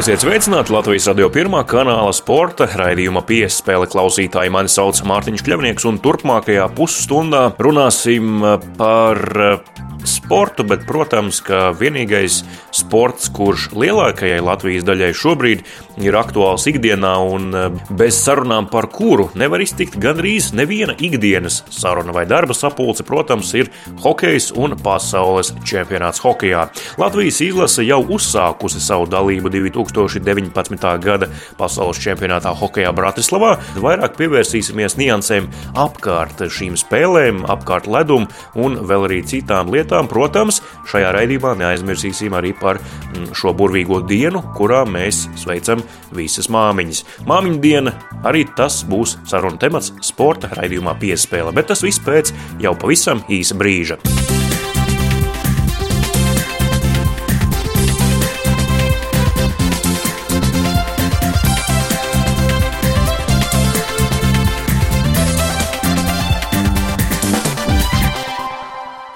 Esiet sveicināti Latvijas radio pirmā kanāla sporta raidījuma piespēle klausītāji. Mani sauc Mārtiņš Kļavnieks, un turpmākajā pusstundā runāsim par sportu, bet, protams, ka vienīgais sports, kurš lielākajai Latvijas daļai šobrīd ir aktuāls ikdienā un e, bez sarunām par kuru nevar iztikt gandrīz neviena ikdienas saruna vai darba sapulce, protams, ir hokejs un pasaules čempionāts hokejā. Latvijas izlase jau uzsākusi savu dalību 2019. gada pasaules čempionātā hokejā Bratislavā. Vairāk pievērsīsimies niansēm apkārt šīm spēlēm, apkārt ledumu un vēl arī citām lietām lietām. Protams, šajā raidījumā neaizmirsīsim arī par mm, šo burvīgo dienu, kurā mēs sveicam visas māmiņas. Māmiņu diena arī tas būs saruna temats sporta raidījumā piespēle, bet tas viss pēc jau pavisam īsa brīža.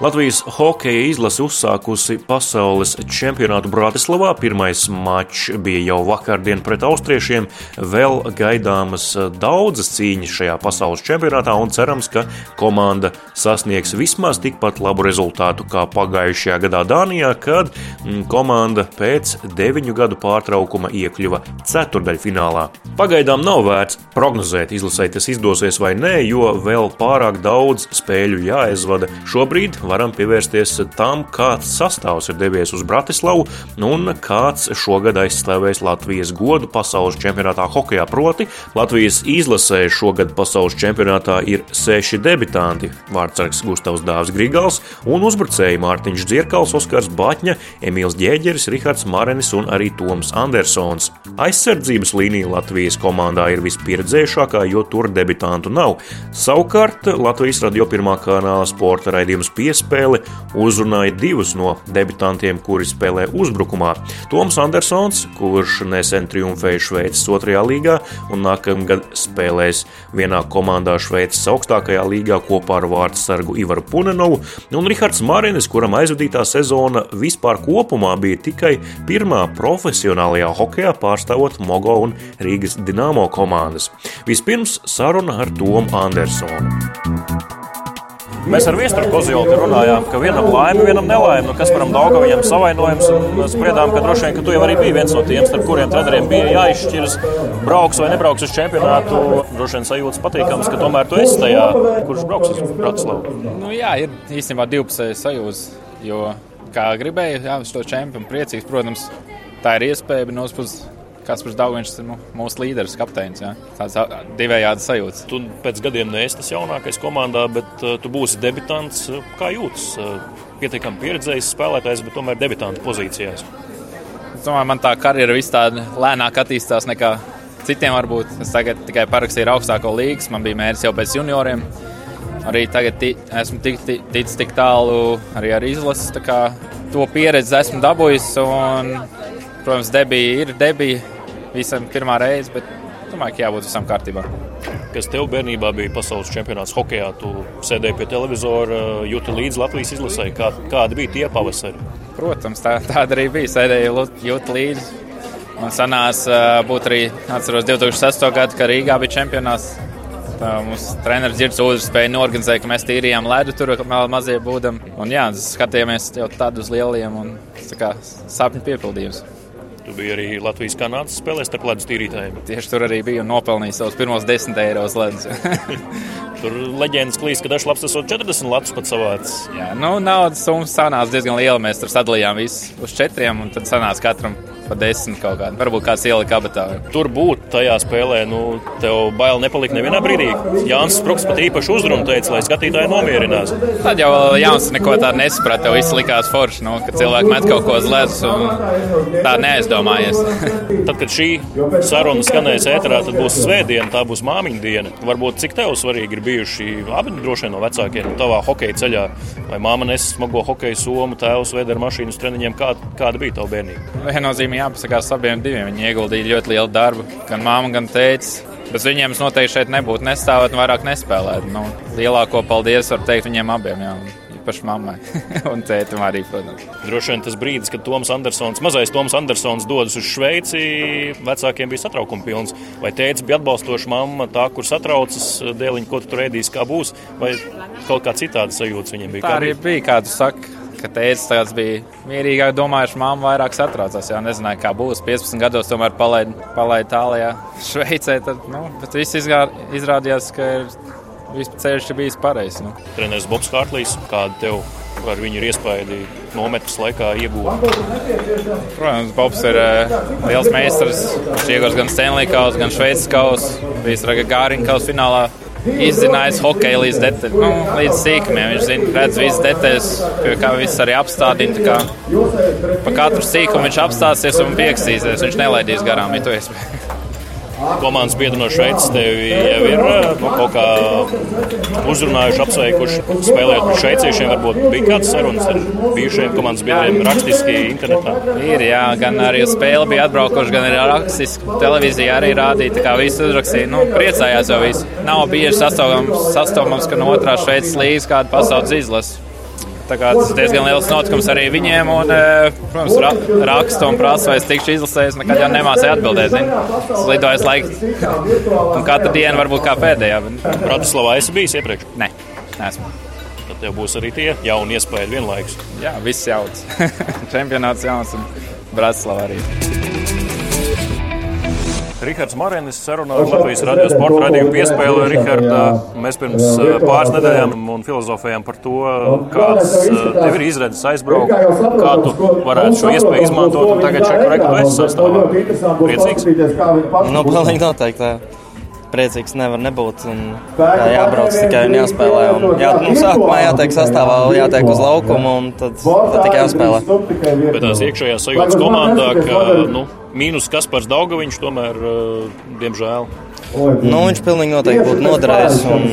Latvijas hokeja izlase uzsākusi pasaules čempionātu Bratislavā. Pirmais mačs bija jau vakardien pret austriešiem. Vēl gaidāmas daudzas cīņas šajā pasaules čempionātā un cerams, ka komanda sasniegs vismaz tikpat labu rezultātu kā pagājušajā gadā Dānijā, kad mm, komanda pēc deviņu gadu pārtraukuma iekļuva ceturdaļfinālā. Pagaidām nav vērts prognozēt, izlasē tas izdosies vai nē, jo vēl pārāk daudz spēļu jāizvada. Šobrīd varam pievērsties tam, kāds sastāvs ir devies uz Bratislavu un kāds šogad aizstāvēs Latvijas godu pasaules čempionātā hokeja. Proti, Latvijas izlasē šogad pasaules čempionātā ir seši debitanti - Vārtsargs Gustavs Dāvs Grigals un uzbrucēji Mārtiņš Dzirkals, Oskars Batņa, Emīls Ģēģeris, Rihards Marenis un arī Toms Andersons. Aizsardzības līnija Latvijas komandā ir vispieredzējušākā, jo tur debitantu nav. Savukārt Latvijas radio pirmā kanāla sporta raidījums piespēlē spēli uzrunāja divus no debitantiem, kuri spēlē uzbrukumā. Toms Andersons, kurš nesen triumfēja Šveices otrajā līgā un nākamgad spēlēs vienā komandā Šveices augstākajā līgā kopā ar vārdu sargu Ivaru Punenovu, un Rihards Marinis, kuram aizvadītā sezona vispār kopumā bija tikai pirmā profesionālajā hokeja pārstāvot Mogo un Rīgas Dienāmo komandas. Vispirms saruna ar Tomu Andersonu. Mēs ar Viesturu Kozjolku runājām, ka vienam laime, vienam nelaime, nu, kas param Dauga viņam savainojums. Mēs spriedām, ka droši vien, ka tu jau arī biji viens no tiem, starp kuriem treneriem bija jāizšķiras, brauks vai nebrauks uz čempionātu. Droši vien sajūtas patīkams, ka tomēr tu esi tajā, kurš brauks uz Bratislavu. Nu, jā, ir īstenībā divpusējas sajūtas, jo kā gribēju, jā, uz to čempionu priecīgs, protams, tā ir iespēja, bet no otras puses Kaspars Dārgājs ir nu, mūsu līderis, kapteinis. Jā. Tāds divējādi sajūta. Tu pēc gadiem neesi tas jaunākais komandā, bet uh, tu būsi debitants. Kā jūtas? Uh, Pietiekami pieredzējis spēlētājs, bet tomēr debitanta pozīcijās. Es domāju, man tā karjera vis tāda lēnāk attīstās nekā citiem. Varbūt. Es tagad tikai parakstīju augstāko līgas, man bija mērķis jau pēc junioriem. Arī tagad esmu tik, ticis tik tālu arī ar izlases. To pieredzi esmu dabūjis. Un, protams, debija ir debija visam pirmā reize, bet domāju, ka jābūt visam kārtībā. Kas tev bērnībā bija pasaules čempionāts hokeja? Tu sēdēji pie televizora, jūti līdzi Latvijas izlasē. Kā, kādi bija tie pavasari? Protams, tā, tāda arī bija. Sēdēju jūti līdzi. Man sanāca būt arī, atceros, 2006. gadu, kad Rīgā bija čempionāts. Tā mums treneris Girts Udrs spēja norganizēt, ka mēs tīrījām ledu tur vēl mazie būdam. Un jā, skatījāmies jau tādus lieliem un tā kā sapņu piepildījumus. Tu biji arī Latvijas kanādas spēlēs starp ledus tīrītājiem. Tieši tur arī bija un nopelnīja savus pirmos 10 eiro ledus. tur leģendas klīst, ka dažs labs esot 40 latus pat savāds. Jā, nu naudas summa sanāca diezgan liela. Mēs tur sadalījām visu uz četriem un tad sanāca katram pa desmit kaut kādu. Varbūt kāds ielika kabatā. Tur būt tajā spēlē, nu, tev bail nepalikt nevienā brīdī. Jānis Spruks pat īpaši uzrunu teica, lai skatītāji nomierinās. Tad jau Jānis neko tādu nesaprata. Tev viss likās forši, nu, ka cilvēki met kaut ko uz ledus un tā neaizdomājies. tad, kad šī saruna skanēs ēterā, tad būs svētdiena, tā būs māmiņa diena. Varbūt cik tev svarīgi ir bijuši abi droši vien no vecākiem tavā hokeja ceļā. Vai māma nes smago hokeja somu, tēvs veda ar mašīnu treniņiem, kā, kāda bija tava bērnība? Viennozīmīgi viņiem jāpasakās abiem diviem. Viņi ieguldīja ļoti lielu darbu, gan māma, gan tēvs. Bez viņiem es noteikti šeit nebūtu nestāvēt un vairāk nespēlēt. Nu, lielāko paldies var teikt viņiem abiem. Jā. Īpaši mammai un tētim arī, protams. Droši vien tas brīdis, kad Toms Andersons, mazais Toms Andersons dodas uz Šveici, vecākiem bija satraukuma pilns. Vai tēvs bija atbalstošs mamma, tā, kur satraucas dēliņa, ko tu tur ēdīs, kā būs, vai kaut kā citāda sajūta viņam bija? Tā arī bija, kā tu saki ka tēvs tāds bija mierīgāk domājuši, māma vairāk satraucās. Jā, nezināja, kā būs. 15 gados tomēr palaid, palaid tālajā Šveicē. Tad, nu, bet viss izgā, izrādījās, ka ir, viss ceļš ir bijis pareizs. Nu. Treneris Bobs Kārtlīs, kāda tev ar viņu ir iespēja nometnes laikā iegūt? Protams, Bobs ir uh, liels meistars. Viņš iegūst gan Stanley kausu, gan Šveices kausu. Bijis Raga Gāriņa kausa finālā izzinājis hokeju līdz, deta, nu, līdz sīkumiem. Viņš zina, redz visas detaļas, pie kā viss arī apstādina. Kā pa katru sīkumu viņš apstāsies un pieksīsies. Viņš nelaidīs garām, ja to iespēju. Komandas biedri no Šveices tevi jau ir nu, kaut kā uzrunājuši, apsveikuši, spēlējot pret šveiciešiem. Varbūt bija kāds sarunas ar bijušajiem komandas biedriem rakstiski internetā. Ir, jā, gan arī uz spēli bija atbraukuši, gan arī rakstiski. Televīzija arī rādīja, kā visi uzrakstīja. Nu, priecājās jau visi. Nav bieži sastopams, ka no otrās Šveices līnijas kāda pasaules izlase. Tas ir diezgan liels notikums arī viņiem. Un, e, protams, ra raksta un prasa, vai es tikšu izlasējis. Nekad jau nemācīju atbildēt. Es lidoju laiku, un katru dienu varbūt kā pēdējā. Bratislavā esi bijis iepriekš? Nē, neesmu. Tad tev būs arī tie jauni iespējas vienlaikus. Jā, viss jauns. Čempionāts jauns un Bratislava arī. Rihards Marēnis sarunā ar Latvijas radio sporta radījumu piespēli. Riharda, mēs pirms eh, pāris nedēļām un filozofējām par to, kāds eh, tev ir izredzes aizbraukt, kā tu varētu šo iespēju izmantot. Un tagad šeit rekordu esi sastāvā. Priecīgs? Nu, pilnīgi noteikti. Priecīgs nevar nebūt. Jā, jābrauc tikai un jāspēlē. Un, jā, nu, sākumā jātiek sastāvā, jātiek uz laukumu un tad, tad tikai jāspēlē. Bet tās iekšējās sajūtas komandā, ka nu, mīnus Kaspars Daugaviņš tomēr, uh, diemžēl. Nu, viņš pilnīgi noteikti būtu noderējis. Un,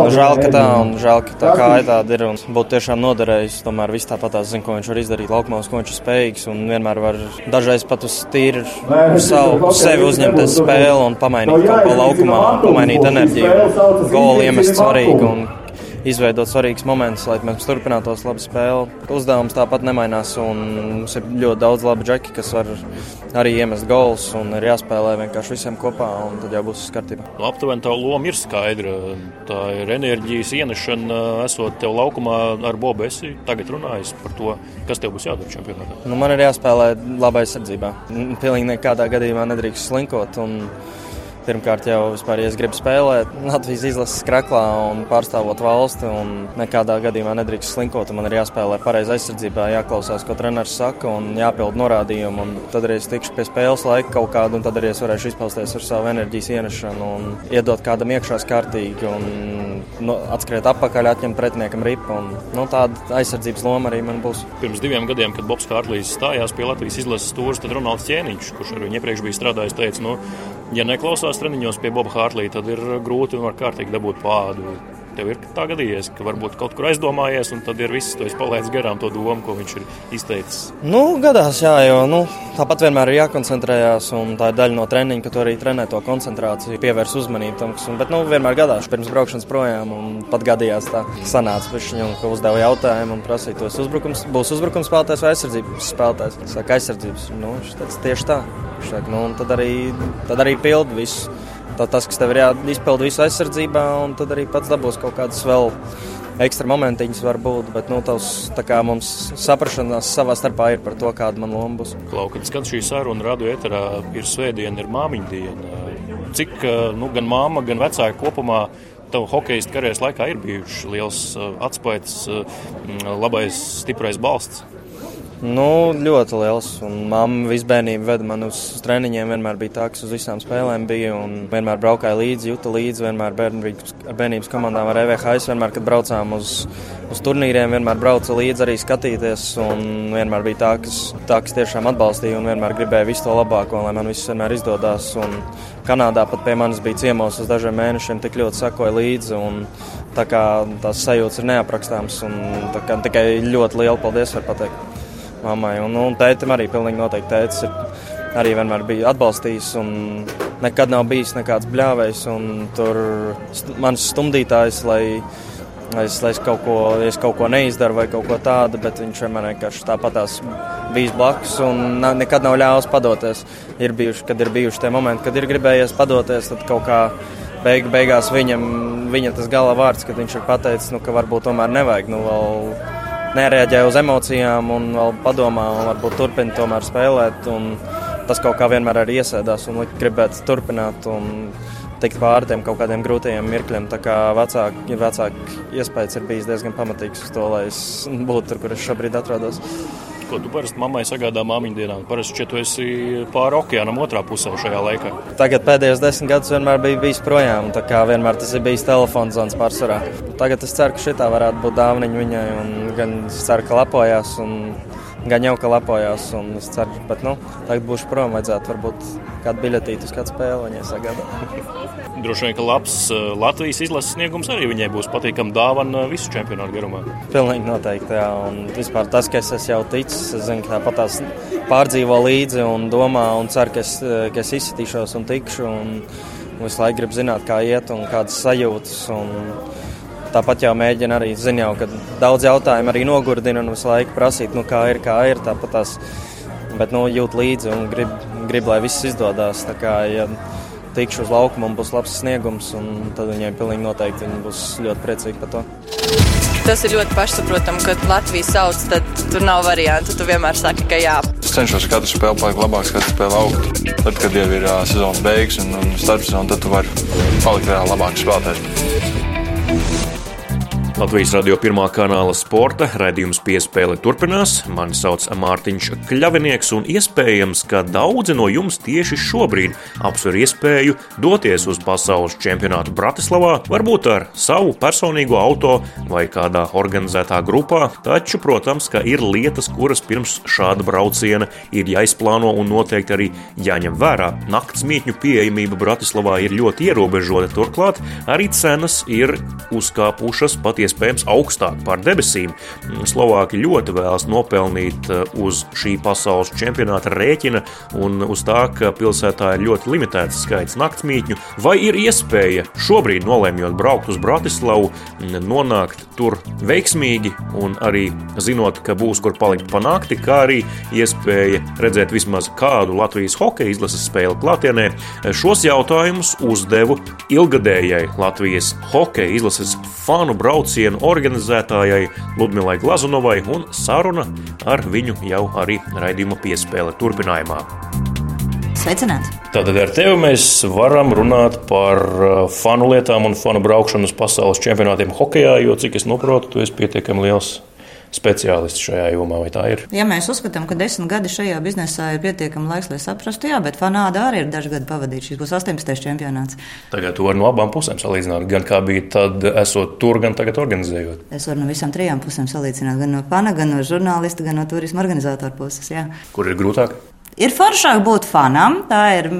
un žēl, ka tā, un žēl, ka tā kāja tāda ir. Būtu tiešām noderējis. Tomēr viss tāpat zina, ko viņš var izdarīt laukumā, ko viņš ir spējīgs. Un vienmēr var dažreiz pat uz tīri uz savu uz sevi uzņemties spēli un pamainīt kaut ko laukumā, pamainīt enerģiju, golu iemest svarīgi. Un, izveidot svarīgus momentus, lai mēs turpinātos labi spēli. Uzdevums tāpat nemainās, un mums ir ļoti daudz labi džeki, kas var arī iemest gols, un ir jāspēlē vienkārši visiem kopā, un tad jau būs kārtībā. Nu, aptuveni tā loma ir skaidra. Tā ir enerģijas ienešana, esot tev laukumā ar Bobu. Es tagad runāju par to, kas tev būs jādara čempionātā. Nu, man ir jāspēlē labai aizsardzībā. Pilnīgi nekādā gadījumā nedrīkst slinkot. Un Pirmkārt, jau vispār, ja es gribu spēlēt Latvijas izlases kraklā un pārstāvot valsti, un nekādā gadījumā nedrīkst slinkot. Man ir jāspēlē pareizi aizsardzībā, jāklausās, ko treneris saka, un jāpild norādījumi. Un tad arī es tikšu pie spēles laika kaut kādu, un tad arī es varēšu izpausties ar savu enerģijas ienešanu un iedot kādam iekšā kārtīgi un nu, atskriet atpakaļ, atņemt pretiniekam ripu. Un, nu, tāda aizsardzības loma arī man būs. Pirms diviem gadiem, kad Bobs Kārlīs stājās pie Latvijas izlases stūres, tad Ronalds Ķēniņš, kurš ar viņu iepriekš bija strādājis, teica, nu, ja neklausās treniņos pie Boba Hārlīja, tad ir grūti un var kārtīgi dabūt pādu. Tev ir tā gadījies, ka varbūt kaut kur aizdomājies, un tad ir viss, tu palaidis garām to domu, ko viņš ir izteicis. Nu, gadās, jā, jo nu, tāpat vienmēr ir jākoncentrējās, un tā ir daļa no treniņa, ka tu arī trenē to koncentrāciju, pievērs uzmanību tam, kas, un, bet, nu, vienmēr gadās pirms braukšanas projām, un pat gadījās tā sanāca viņam, ka uzdeva jautājumu un prasīja, tos uzbrukums, būs uzbrukums spēlētājs vai aizsardzības spēlētājs. Saka, aizsardzības, nu, tas tieši tā. Saka, nu, tad arī, tad arī pildu visu tā, tas, kas tev ir jāizpild visu aizsardzībā, un tad arī pats dabūs kaut kādas vēl ekstra momentiņas var būt, bet nu, tavs, kā mums saprašanās savā starpā ir par to, kāda man loma būs. Klau, kad skan šī saruna radio eterā, ir svētdiena, ir māmiņa diena. Cik nu, gan māma, gan vecāki kopumā tavu hokeja karjeras laikā ir bijuši liels atspējas, labais, stiprais balsts? Nu, ļoti liels. Un mamma visu bērnību veda man uz, uz treniņiem. Vienmēr bija tā, kas uz visām spēlēm bija. Un vienmēr braukāja līdzi, juta līdzi. Vienmēr bērnības, ar bērnības komandām ar EVHS. Vienmēr, kad braucām uz, uz turnīriem, vienmēr brauca līdzi arī skatīties. Un vienmēr bija tā, kas, tā, kas tiešām atbalstīja un vienmēr gribēja visu to labāko, lai man viss vienmēr izdodas. Un Kanādā pat pie manis bija ciemos uz dažiem mēnešiem, tik ļoti sakoja līdzi. Un, tā kā tās sajūtas ir neaprakstāmas un tikai ļoti liela paldies var pateikt mammai. Un, un tētim arī pilnīgi noteikti tētis ir arī vienmēr bija atbalstījis un nekad nav bijis nekāds bļāvējs. Tur st mans stumdītājs, lai, es, es, kaut ko, es kaut ko neizdaru vai kaut ko tādu, bet viņš vienmēr vienkārši tāpatās bijis blakus un nekad nav ļāvis padoties. Ir bijuši, kad ir bijuši tie momenti, kad ir gribējies padoties, tad kaut kā beig, beigās viņam, viņa tas gala vārds, kad viņš ir pateicis, nu, ka varbūt tomēr nevajag. Nu, Nereaģēja uz emocijām un vēl padomā, un varbūt turpina tomēr spēlēt. Tas kaut kā vienmēr arī iesēdās un gribētu turpināt. Un, tikt pāri tiem kaut kādiem grūtajiem mirkļiem. Tā kā vecāki, vecāki iespējas ir bijis diezgan pamatīgs uz to, lai es būtu tur, kur es šobrīd atrodos. Ko tu parasti mammai sagādā māmiņu dienā? Parasti šķiet, tu esi pāri okeānam otrā pusē šajā laikā. Tagad pēdējos desmit gadus vienmēr biju bijis projām, tā kā vienmēr tas ir bijis telefons zvans pārsvarā. Tagad es ceru, ka šī varētu būt dāvaniņa viņai, un gan es ceru, ka lepojās. Un gan jau ka lepojās. Es ceru, bet nu, tagad būšu prom. Vajadzētu varbūt kādu biļetīti uz kādu spēli viņai sagādāt. Droši vien, ka labs eh, Latvijas izlases sniegums arī viņai būs patīkama dāvana visu čempionātu garumā. Pilnīgi noteikti. Jā. Un vispār tas, ka es jau ticis, es zinu, ka tāpat tās pārdzīvo līdzi un domā un ceru, ka es, ka es izsitīšos un tikšu. Un, un visu laiku gribu zināt, kā iet un kādas sajūtas. Un, Tāpat jau mēģina arī, jau, ka daudz jautājumu arī nogurdina un visu laiku prasīt, nu, kā ir, kā ir. Tāpat tās, bet nu, jūt līdzi un grib, grib, lai viss izdodas. Tā kā, ja tikšu uz laukumu un būs labs sniegums, tad viņiem pilnīgi noteikti viņi būs ļoti priecīgi par to. Tas ir ļoti pašsaprotami, ka Latvijas sauc, tad tur nav variantu. Tu vienmēr saki, ka jā. Es cenšos katru spēli palikt labāks, katru spēli augt. Tad, kad jau ir uh, sezonas beigas un, un starpsezona, tad tu vari palikt vēl labāks spēlētājs. Latvijas radio pirmā kanāla sporta raidījums piespēle turpinās. Mani sauc Mārtiņš Kļavinieks, un iespējams, ka daudzi no jums tieši šobrīd apsver iespēju doties uz pasaules čempionātu Bratislavā, varbūt ar savu personīgo auto vai kādā organizētā grupā. Taču, protams, ka ir lietas, kuras pirms šāda brauciena ir jāizplāno un noteikti arī jāņem vērā. Nakts mītņu pieejamība Bratislavā ir ļoti ierobežota, turklāt arī cenas ir uzkāpušas patiesi iespējams augstāk par debesīm. Slovāki ļoti vēlas nopelnīt eh, uz šī pasaules čempionāta rēķina un uz tā, ka pilsētā ir ļoti limitēts skaits naktsmītņu, vai ir iespēja šobrīd nolēmjot braukt uz Bratislavu, nonākt tur veiksmīgi un arī zinot, ka būs kur palikt pa nakti, kā arī iespēja redzēt vismaz kādu Latvijas hokeja izlases spēli klātienē. Šos jautājumus uzdevu ilgadējai Latvijas hokeja izlases fanu braucienu braucienu organizētājai Ludmilai Glazunovai un saruna ar viņu jau arī raidījuma piespēle turpinājumā. Sveicināts! Tātad ar tevi mēs varam runāt par uh, fanu lietām un fanu braukšanu uz pasaules čempionātiem hokeja, jo, cik es saprotu, tu esi pietiekami liels speciālisti šajā jomā, vai tā ir? Ja mēs uzskatām, ka desmit gadi šajā biznesā ir pietiekami laiks, lai saprastu, jā, bet fanāda arī ir daži gadi pavadīti. Šis būs 18. čempionāts. Tagad tu vari no abām pusēm salīdzināt, gan kā bija tad, esot tur, gan tagad organizējot. Es varu no visām trijām pusēm salīdzināt, gan no fana, gan no žurnālista, gan no turisma organizatora puses. Jā. Kur ir grūtāk? Ir foršāk būt fanam. Tā ir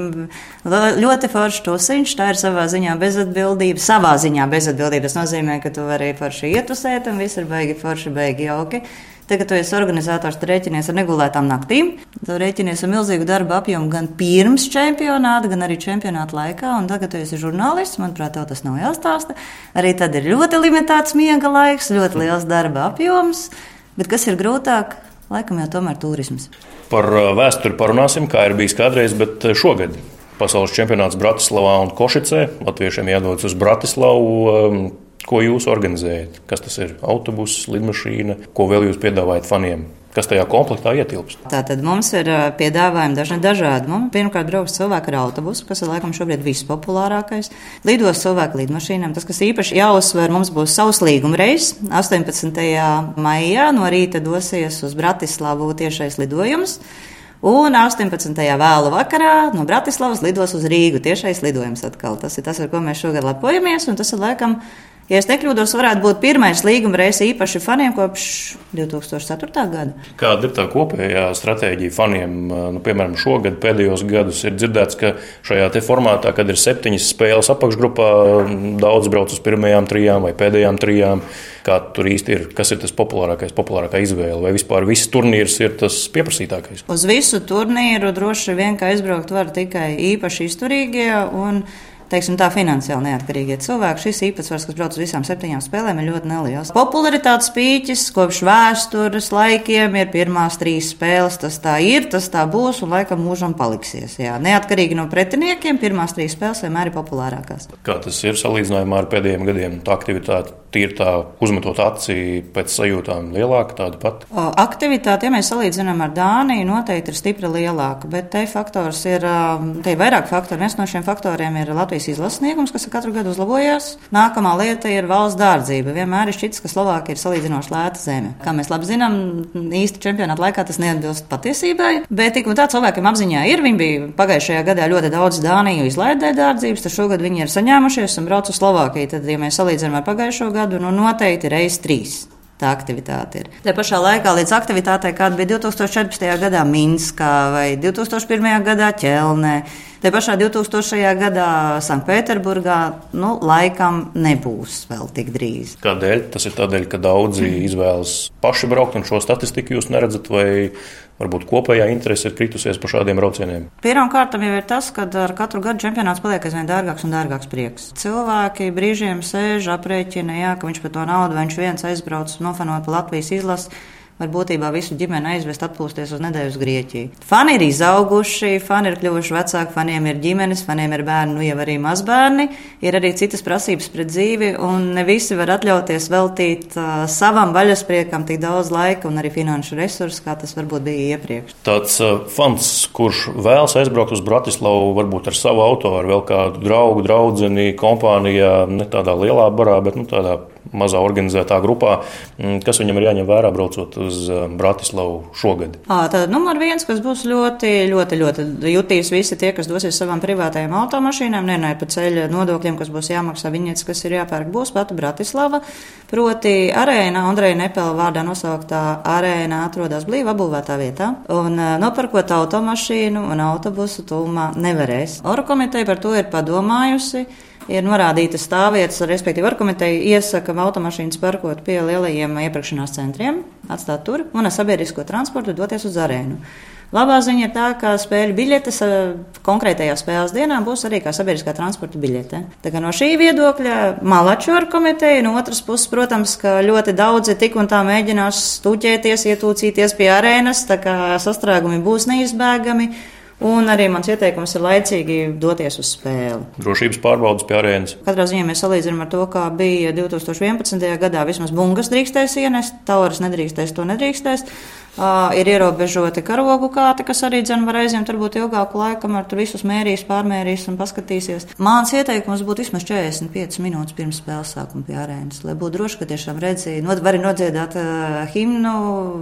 ļoti forša tusiņš. Tā ir savā ziņā bezatbildība. Savā ziņā bezatbildība. Tas nozīmē, ka tu vari forši ietusēt, un viss ir baigi forši, baigi jauki. Tagad, kad tu esi organizators, tu rēķinies ar negulētām naktīm. Tu rēķinies ar milzīgu darba apjomu gan pirms čempionāta, gan arī čempionāta laikā. Un tagad, kad tu esi žurnālists, manuprāt, tev tas nav jāstāsta. Arī tad ir ļoti limitēts miega laiks, ļoti liels darba apjoms. Bet kas ir grūtāk? Laikam jau tomēr turisms. Par uh, vēsturi parunāsim, kā ir bijis kādreiz, bet uh, šogad pasaules čempionāts Bratislavā un Košicē. Latviešiem jādodas uz Bratislavu. Um, ko jūs organizējat? Kas tas ir? Autobuss, lidmašīna, ko vēl jūs piedāvājat faniem? Kas tajā komplektā ietilpst? Tātad mums ir piedāvājumi dažni dažādi. Mums pirmkārt brauks cilvēki ar autobusu, kas ir laikam šobrīd vispopulārākais. Lidos cilvēku lidmašīnām. Tas, kas īpaši jāuzsver, mums būs savs līguma reizes. 18. maijā no rīta dosies uz Bratislavu tiešais lidojums. Un 18. vēlu vakarā no Bratislavas lidos uz Rīgu. Tiešais lidojums atkal. Tas ir tas, ar ko mēs šogad lepojamies. Tas ir laikam Ja es nekļūdos, varētu būt pirmais līguma reizes īpaši faniem kopš 2004. gada. Kāda ir tā kopējā stratēģija faniem? Nu, piemēram, šogad pēdējos gadus ir dzirdēts, ka šajā formātā, kad ir septiņas spēles apakšgrupā, daudz brauc uz pirmajām trijām vai pēdējām trijām. Kā tur īsti ir? Kas ir tas populārākais, populārākā izvēle? Vai vispār viss turnīrs ir tas pieprasītākais? Uz visu turnīru droši vien, ka aizbraukt var tikai īpaši izturīgie. Un teiksim, tā finansiāli neatkarīgie cilvēki. Šis īpatsvars, kas brauc uz visām septiņām spēlēm, ir ļoti neliels. Popularitātes pīķis kopš vēstures laikiem ir pirmās trīs spēles. Tas tā ir, tas tā būs un laikam mūžam paliksies. Jā. Neatkarīgi no pretiniekiem, pirmās trīs spēles vienmēr ir populārākās. Kā tas ir salīdzinājumā ar pēdējiem gadiem? Tā aktivitāte tīri tā uzmetot acī pēc sajūtām lielāka, tāda pati? Aktivitāte, ja mēs salīdzinām ar Dāniju, noteikti ir stipri lielāka, bet te faktors ir, te ir vairāk faktori. Viens no šiem faktoriem ir Latvijas izlasniegums, kas katru gadu uzlabojās. Nākamā lieta ir valsts dārdzība. Vienmēr ir šķits, ka Slovākija ir salīdzinoši lēta zeme. Kā mēs labi zinām, īsti čempionāta laikā tas neatbilst patiesībai, bet tik un tā cilvēkiem apziņā ir. Viņi bija pagājušajā gadā ļoti daudz Dāniju izlaidē dārdzības, tad šogad viņi ir saņēmušies un brauc uz Slovākiju. Tad, ja mēs salīdzinām ar pagājušo gadu, nu noteikti reiz trīs tā aktivitāte ir. Tā pašā laikā līdz aktivitātei, kāda bija 2014. gadā Minskā vai 2001. gadā Ķelnē. Te pašā 2000. gadā Sanktpēterburgā nu, laikam nebūs vēl tik drīz. Kādēļ? Tas ir tādēļ, ka daudzi mm. izvēlas paši braukt, un šo statistiku jūs neredzat, vai varbūt kopējā interese ir kritusies par šādiem braucieniem? Pirmkārt, jau ir tas, ka ar katru gadu čempionāts paliek aizvien dārgāks un dārgāks prieks. Cilvēki brīžiem sēž aprēķina, jā, ka viņš par to naudu, viņš viens aizbrauc nofanot pa Latvijas izlasi var būtībā visu ģimeni aizvest atpūsties uz nedēļu uz Grieķiju. Fani ir izauguši, fani ir kļuvuši vecāki, faniem ir ģimenes, faniem ir bērni, nu jau arī mazbērni, ir arī citas prasības pret dzīvi, un ne visi var atļauties veltīt uh, savam vaļaspriekam tik daudz laika un arī finanšu resursu, kā tas varbūt bija iepriekš. Tāds uh, fans, kurš vēlas aizbraukt uz Bratislavu, varbūt ar savu auto, ar vēl kādu draugu, draudzeni, kompānijā, ne tādā lielā barā, bet nu, tādā mazā organizētā grupā, mm, kas viņam ir jāņem vērā braucot uz eh, Bratislavu šogad? Tātad numur viens, kas būs ļoti, ļoti, ļoti jutīs visi tie, kas dosies savām privātajām automašīnām, nenāja pa ceļa nodokļiem, kas būs jāmaksā viņietas, kas ir jāpērk, būs pati Bratislava. Proti arēna, Andreja Nepela vārdā nosauktā arēna atrodas blīvi apbūvētā vietā, un nopirkot automašīnu un autobusu tūmā nevarēs. Oro komiteja par to ir padomājusi ir norādītas stāvvietas, respektīvi, argumentēji iesaka automašīnas parkot pie lielajiem iepirkšanās centriem, atstāt tur un ar sabiedrisko transportu doties uz arēnu. Labā ziņa ir tā, ka spēļu biļetes konkrētajā spēles dienā būs arī kā sabiedriskā transporta biļete. Tā kā no šī viedokļa malaču ar komiteju, no otras puses, protams, ka ļoti daudzi tik un tā mēģinās stuķēties, ietūcīties pie arēnas, tā kā sastrēgumi būs neizbēgami. Un arī mans ieteikums ir laicīgi doties uz spēli. Drošības pārbaudas pie arēnas. Katrā ziņā mēs salīdzinām ar to, kā bija 2011. gadā. Vismaz bungas drīkstēs ienest, tauras nedrīkstēs, to nedrīkstēs. Uh, ir ierobežoti karogu kāti, kas arī dzen var aizņemt varbūt ilgāku laiku, kamēr tur visus mērīs, pārmērīs un paskatīsies. Mans ieteikums būtu vismaz 45 minūtes pirms spēles sākuma pie arēnas, lai būtu droši, ka tiešām redzēji, no, vari nodziedāt uh, himnu,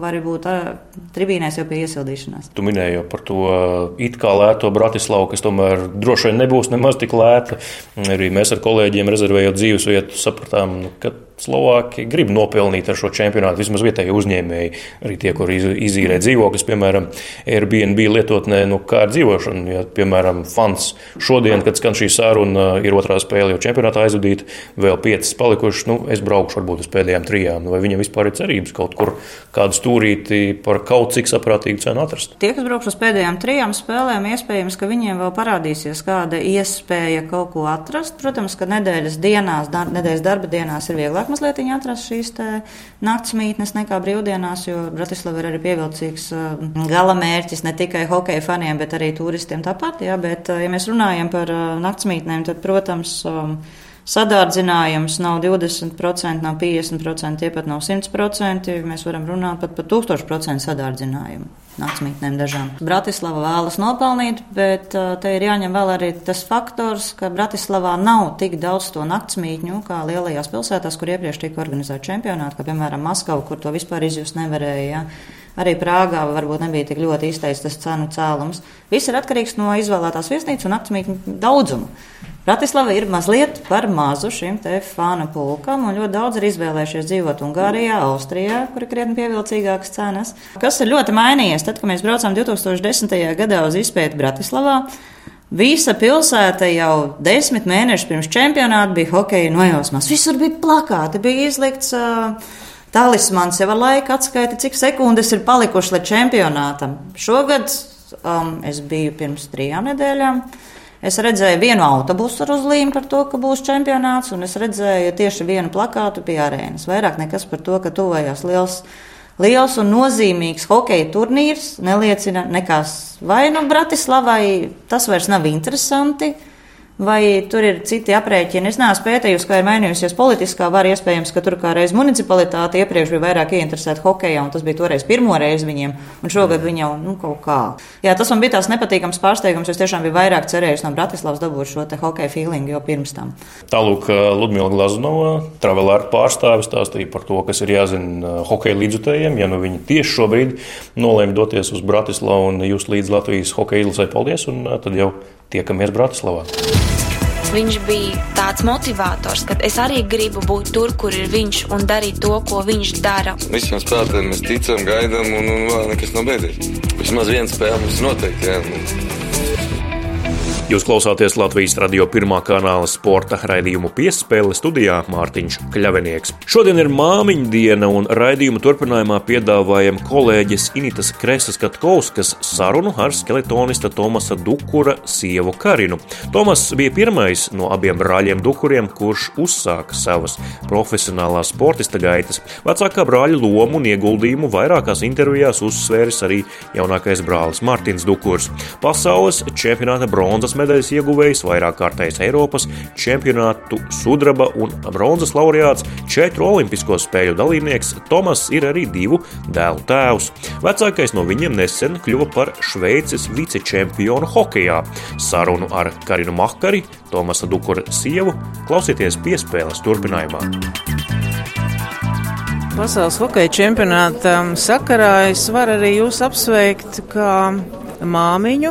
vari būt uh, tribīnēs jau pie iesildīšanās. Tu minēji jau par to it kā lēto Bratislavu, kas tomēr droši vien nebūs nemaz tik lēta. Arī mēs ar kolēģiem rezervējot dzīvesvietu sapratām, ka Slovāki grib nopelnīt ar šo čempionātu. Vismaz vietējie uzņēmēji, arī tie, kur izīrē dzīvokļus, piemēram, Airbnb lietotnē, nu, kā ar dzīvošanu. Ja, piemēram, fans šodien, kad skan šī saruna, ir otrā spēle jau čempionātā aizvadīta, vēl piecas palikušas. Nu, es braukšu varbūt uz pēdējām trijām. Nu, vai viņam vispār ir cerības kaut kur kādu stūrīti par kaut cik saprātīgu cenu atrast? Tie, kas braukšu uz pēdējām trijām spēlēm, iespējams, ka viņiem vēl parādīsies kāda iespēja kaut ko atrast. Protams, ka nedēļas dienās, nedēļas darba dienās ir vieglāk grūtāk mazliet atrast šīs naktsmītnes nekā brīvdienās, jo Bratislava ir arī pievilcīgs uh, gala mērķis ne tikai hokeja faniem, bet arī turistiem tāpat. Jā, bet, uh, ja mēs runājam par uh, naktsmītnēm, tad, protams, sadārdzinājums nav 20%, nav 50%, tie pat nav 100%. Mēs varam runāt pat par 1000% sadārdzinājumu naktsmītnēm dažām. Bratislava vēlas nopelnīt, bet te ir jāņem vēl arī tas faktors, ka Bratislavā nav tik daudz to naktsmītņu kā lielajās pilsētās, kur iepriekš tika organizēta čempionāta, kā piemēram Maskava, kur to vispār izjust nevarēja. Ja? Arī Prāgā varbūt nebija tik ļoti izteikts tas cenu cēlums. Viss ir atkarīgs no izvēlētās viesnīcas un naktsmītņu daudzuma. Bratislava ir mazliet par mazu šim te fāna pulkam, un ļoti daudz ir izvēlējušies dzīvot Ungārijā, Austrijā, kur ir krietni pievilcīgākas cenas. Kas ir ļoti mainījies, tad, kad mēs braucām 2010. gadā uz izpēti Bratislavā. Visa pilsēta jau desmit mēnešus pirms čempionāta bija hokeja nojausmās. Visur bija plakāti, bija izlikts uh, talismans, jau ar laika atskaiti, cik sekundes ir palikušas līdz čempionātam. Šogad um, es biju pirms trijām nedēļām. Es redzēju vienu autobusu ar uzlīmu par to, ka būs čempionāts, un es redzēju tieši vienu plakātu pie arēnas. Vairāk nekas par to, ka tuvojās liels, liels un nozīmīgs hokeja turnīrs neliecina nekas. Vai nu Bratislavai tas vairs nav interesanti, Vai tur ir citi aprēķini? Es neesmu pētījusi, kā ir mainījusies politiskā vara. Iespējams, ka tur kā reiz municipalitāte iepriekš bija vairāk ieinteresēta hokeja, un tas bija toreiz pirmo reizi viņiem, un šogad viņi jau nu, kaut kā. Jā, tas man bija tās nepatīkams pārsteigums. Es tiešām biju vairāk cerējis no Bratislavas dabūt šo hokeja feelingu jau pirms tam. Tālūk, Ludmila Glaznova, travelāra pārstāvis, stāstīja par to, kas ir jāzina hokeja līdzutējiem. Ja nu viņi tieši šobrīd nolēma doties uz Bratislavu un jūs līdz Latvijas hokeja izlasē, paldies, un tad jau tiekamies Bratislavā. Viņš bija tāds motivators, ka es arī gribu būt tur, kur ir viņš un darīt to, ko viņš dara. Visiem spēlētājiem mēs ticam, gaidām, un, un vēl nekas nav beidzies. Vismaz viens spēle mums noteikti. Jā. Jūs klausāties Latvijas radio pirmā kanāla sporta raidījumu piespēle studijā Mārtiņš Kļavinieks. Šodien ir māmiņa diena, un raidījuma turpinājumā piedāvājam kolēģis Initas Kresas Katkovskas sarunu ar skeletonista Tomasa Dukura sievu Karinu. Tomas bija pirmais no abiem brāļiem Dukuriem, kurš uzsāka savas profesionālās sportista gaitas. Vecākā brāļa lomu un ieguldījumu vairākās intervijās uzsvēris arī jaunākais brālis Mārtiņš Dukurs. Pasaules čempionāta bronzas medaļas ieguvējs, vairāk kārtējs Eiropas čempionātu sudraba un bronzas laureāts, četru olimpisko spēļu dalībnieks, Tomas ir arī divu dēlu tēvs. Vecākais no viņiem nesen kļuva par Šveices vicečempionu hokeja. Sarunu ar Karinu Makari, Tomasa Dukura sievu, klausieties piespēles turpinājumā. Pasaules hokeja čempionāta sakarā es varu arī jūs apsveikt kā māmiņu,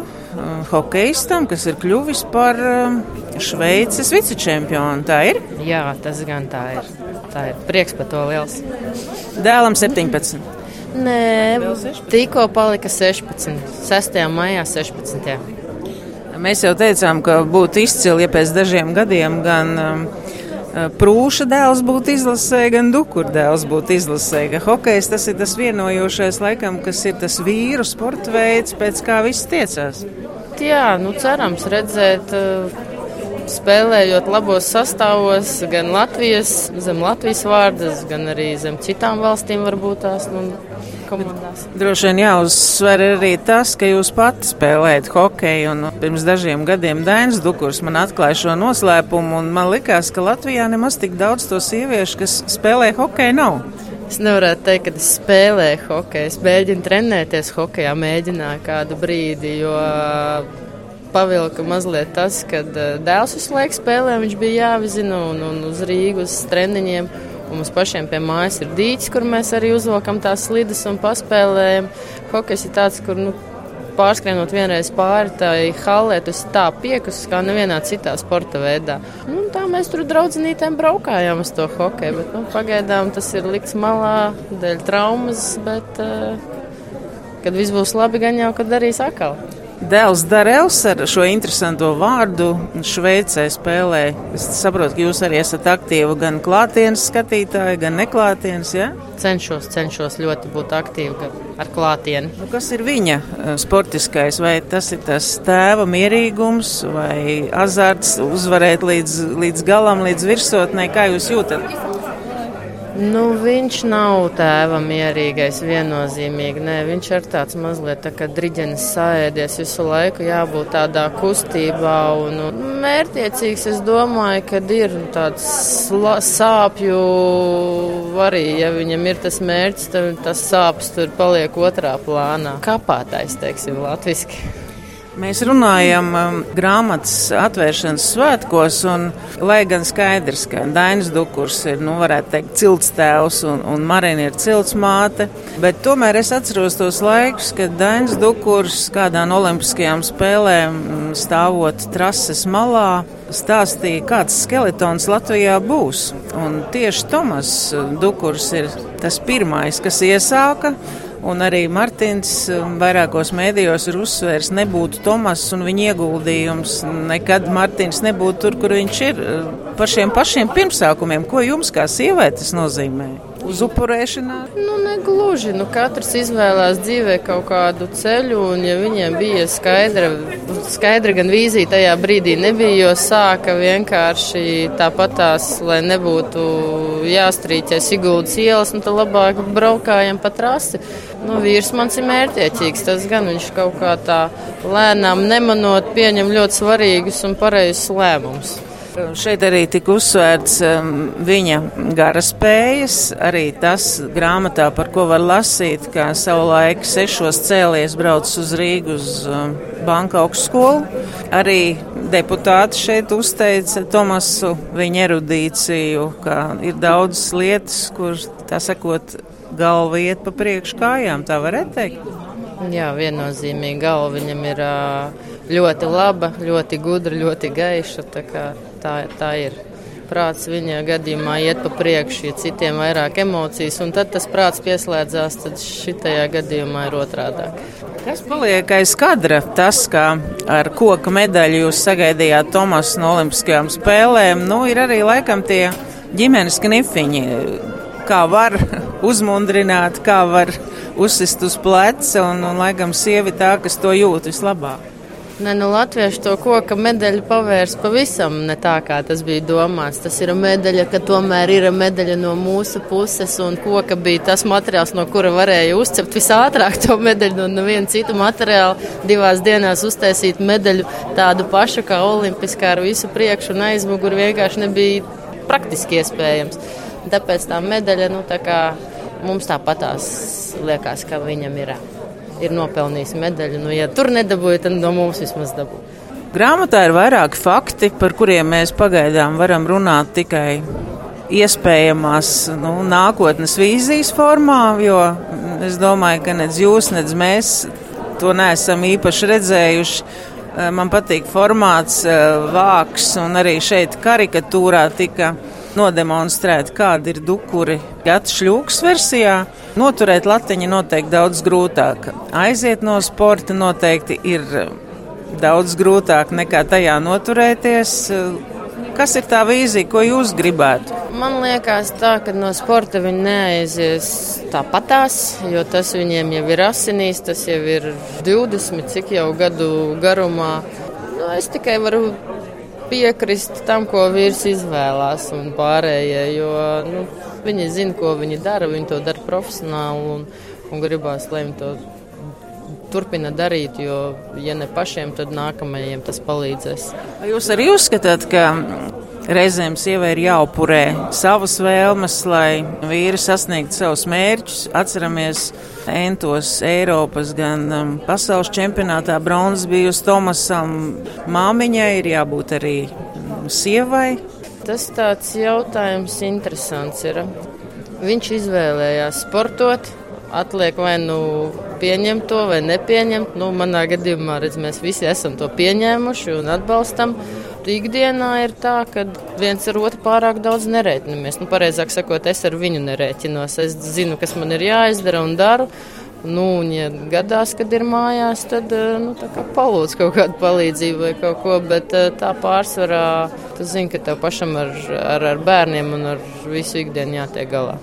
hokeistam, kas ir kļuvis par um, Šveices vicečempionu. Tā ir? Jā, tas gan tā ir. Tā ir prieks par to liels. Dēlam 17. Nē, tikko palika 16. 6. maijā 16. Mēs jau teicām, ka būtu izcili, ja pēc dažiem gadiem gan um, Prūša dēls būtu izlasē, gan Dukura dēls būtu izlasē. Hokejs tas ir tas vienojošais, laikam, kas ir tas vīru sporta veids, pēc kā viss tiecās jā, nu, cerams redzēt, eh, spēlējot labos sastāvos, gan Latvijas, zem Latvijas vārdas, gan arī zem citām valstīm varbūt tās. Nu, komandās. Droši vien jāuzsver arī tas, ka jūs pati spēlējat hokeju. Un pirms dažiem gadiem Dainis Dukurs man atklāja šo noslēpumu, un man likās, ka Latvijā nemaz tik daudz to sieviešu, kas spēlē hokeju, nav. Es nevaru teikt, ka es spēlēju hokeju. Es mēģinu trenēties hokeja, mēģināju kādu brīdi, jo pavilka mazliet tas, ka dēls visu laiku spēlē, viņš bija jāvizina un, un uz Rīgas uz treniņiem. Un mums pašiem pie mājas ir dīķis, kur mēs arī uzvelkam tās slides un paspēlējam. Hokejs ir tāds, kur nu, pārskrienot vienreiz pāri tai halē, tas tā piekus kā nevienā citā sporta veidā. Nu, tā mēs tur draudzenītēm braukājām uz to hokeju, bet nu, pagaidām tas ir likts malā dēļ traumas, bet uh, kad viss būs labi, gan jau, kad darīs atkal. Dēls Darels ar šo interesanto vārdu Šveicē spēlē. Es saprotu, ka jūs arī esat aktīvi gan klātienes skatītāji, gan neklātienes. Ja? Cenšos, cenšos ļoti būt aktīvi ar klātieni. Nu, kas ir viņa eh, sportiskais? Vai tas ir tas tēva mierīgums vai azarts uzvarēt līdz, līdz galam, līdz virsotnē? Kā jūs jūtat? Nu, viņš nav tēva mierīgais viennozīmīgi. Nē, viņš ir tāds mazliet tā kā driģenis sāēdies visu laiku, jābūt tādā kustībā un, un mērķiecīgs. Es domāju, ka ir tāds sāpju arī, ja viņam ir tas mērķis, tad tas sāpes tur paliek otrā plānā. Kapātais, teiksim, latviski. Mēs runājam um, grāmatas atvēršanas svētkos, un lai gan skaidrs, ka Dainis Dukurs ir, nu, varētu teikt, cilts tēvs un, un Marina ir cilts māte, bet tomēr es atceros tos laikus, kad Dainis Dukurs kādā no olimpiskajām spēlēm mm, stāvot trases malā, stāstīja, kāds skeletons Latvijā būs. Un tieši Tomas Dukurs ir tas pirmais, kas iesāka Un arī Martins um, vairākos mēdījos ir uzsvērs, nebūtu Tomas un viņa ieguldījums. Nekad Martins nebūtu tur, kur viņš ir. Par šiem pašiem pirmsākumiem, ko jums kā sievietes nozīmē? Uz upurēšanās? Nu, negluži. Nu, katrs izvēlās dzīvē kaut kādu ceļu, un ja viņiem bija skaidra, skaidra gan vīzija tajā brīdī nebija, jo sāka vienkārši tāpatās, lai nebūtu jāstrīķē Siguldas ielas, nu, tad labāk braukājam pa trasi. Nu, vīrs mans ir mērķiecīgs, tas gan viņš kaut kā tā lēnām nemanot pieņem ļoti svarīgus un pareizus lēmumus. Šeit arī tika uzsvērts um, viņa gara spējas, arī tas grāmatā, par ko var lasīt, kā savulaik sešos cēlies brauc uz Rīgu uz um, banka augstskolu. Arī deputāti šeit uzteica Tomasu viņa erudīciju, ka ir daudzas lietas, kur, tā sakot, galva iet pa priekšu kājām, tā varētu teikt. Jā, viennozīmīgi galva viņam ir ļoti laba, ļoti gudra, ļoti gaiša. Tā, tā, ir. Prāts viņa gadījumā iet pa priekšu, ja citiem vairāk emocijas, un tad tas prāts pieslēdzās, tad šitajā gadījumā ir otrādi. Kas paliek aiz kadra? Tas, kā ar koka medaļu jūs sagaidījāt Tomas no Olimpiskajām spēlēm, nu, ir arī laikam tie ģimenes knifiņi. Kā var uzmundrināt, kā var uzsist uz pleca, un, un laikam sievi tā, kas to jūt vislabāk. Ne, nu, Latvieši to koka medaļu pavērs pavisam ne tā, kā tas bija domāts. Tas ir medaļa, ka tomēr ir medaļa no mūsu puses, un koka bija tas materiāls, no kura varēja uzcept visātrāk to medaļu, no neviena cita materiāla. Divās dienās uztaisīt medaļu tādu pašu kā olimpiskā ar visu priekšu un aizmuguri vienkārši nebija praktiski iespējams. Tāpēc tā medaļa, nu, tā kā mums tāpatās liekas, ka viņam ir ir nopelnījis medaļu. Nu, ja tur nedabūja, tad no mums vismaz dabūja. Grāmatā ir vairāki fakti, par kuriem mēs pagaidām varam runāt tikai iespējamās nu, nākotnes vīzijas formā, jo es domāju, ka nec jūs, nec mēs to neesam īpaši redzējuši. Man patīk formāts, vāks, un arī šeit karikatūrā tika nodemonstrēt, kāda ir dukuri gata šļūks versijā. Noturēt latiņu noteikti daudz grūtāk. Aiziet no sporta noteikti ir daudz grūtāk nekā tajā noturēties. Kas ir tā vīzija, ko jūs gribētu? Man liekas, tā, ka no sporta viņi neaizies tāpatās, jo tas viņiem jau ir asinīs, tas jau ir 20, cik jau gadu garumā. Nu, es tikai varu piekrist tam, ko vīrs izvēlās, un pārējie, jo nu, viņi zina, ko viņi dara, viņi to dara profesionāli un, un gribās, lai viņi to turpina darīt, jo, ja ne pašiem, tad nākamajiem tas palīdzēs. Jūs arī uzskatāt, ka Reizēm sievai ir jāupurē savas vēlmes, lai vīri sasniegtu savus mērķus. Atceramies, entos Eiropas, gan um, pasaules čempionātā bronzas bijusi Tomasam. Māmiņai ir jābūt arī sievai. Tas tāds jautājums interesants ir. Viņš izvēlējās sportot, atliek vai nu pieņemt to vai nepieņemt. Nu, manā gadījumā redz, mēs visi esam to pieņēmuši un atbalstam ikdienā ir tā, ka viens ar otru pārāk daudz nerēķinamies. Nu, pareizāk sakot, es ar viņu nerēķinos. Es zinu, kas man ir jāizdara un daru. Nu, un, ja gadās, kad ir mājās, tad eh, nu, palūdz kaut kādu palīdzību vai kaut ko. Bet eh, tā pārsvarā, tu zini, ka tev pašam ar, ar, ar bērniem un ar visu ikdienu jātiek galā.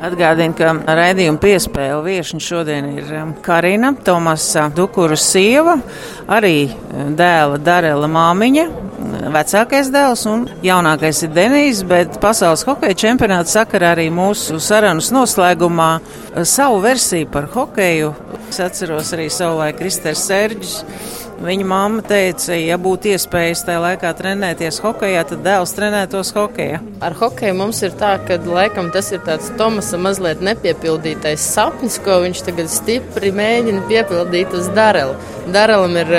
Atgādinu, ka raidījuma piespēle viesiņa šodien ir um, Karina, Tomasa Dukura sieva, arī um, dēla Darela māmiņa, vecākais dēls un jaunākais ir Denijs, bet pasaules hokeja čempionāta sakarā arī mūsu sarunas noslēgumā uh, savu versiju par hokeju. Es atceros arī savulaik Kristers Serģis Viņa mamma teica, ja būtu iespējas tajā laikā trenēties hokeja, tad dēls trenētos hokeja. Ar hokeju mums ir tā, ka laikam tas ir tāds Tomasa mazliet nepiepildītais sapnis, ko viņš tagad stipri mēģina piepildīt uz Darelu. Darelam ir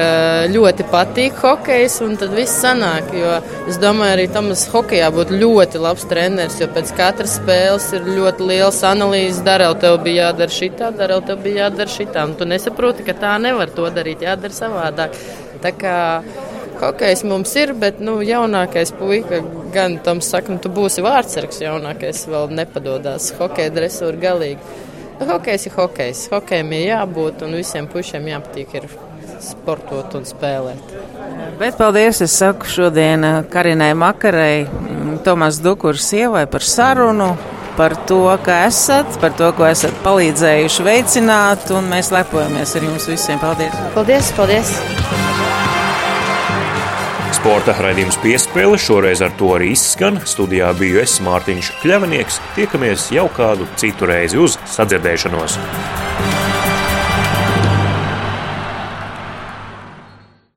ļoti patīk hokejs, un tad viss sanāk, jo es domāju, arī Tomas hokejā būtu ļoti labs treneris, jo pēc katras spēles ir ļoti liels analīzes. Darel, tev bija jādara šitā, Darel, tev bija jādara šitā, un tu nesaproti, ka tā nevar to darīt, jādara savādāk. Tā kā hokejs mums ir, bet nu, jaunākais puika gan tam saka, nu, tu būsi vārdsargs, jaunākais vēl nepadodās. Hokeja dresūra galīgi. Hokejs ir hokejs. Hokejam ir jābūt un visiem pušiem jāpatīk ir sportot un spēlēt. Bet paldies, es saku šodien Karinai Makarai, Tomas Dukurs sievai par sarunu. par to, ka esat, par to, ko esat palīdzējuši veicināt, un mēs lepojamies ar jums visiem. Paldies! Paldies! paldies. Sporta raidījums piespēle šoreiz ar to arī izskan. Studijā biju es Mārtiņš Kļavinieks. Tiekamies jau kādu citu reizi uz sadzirdēšanos.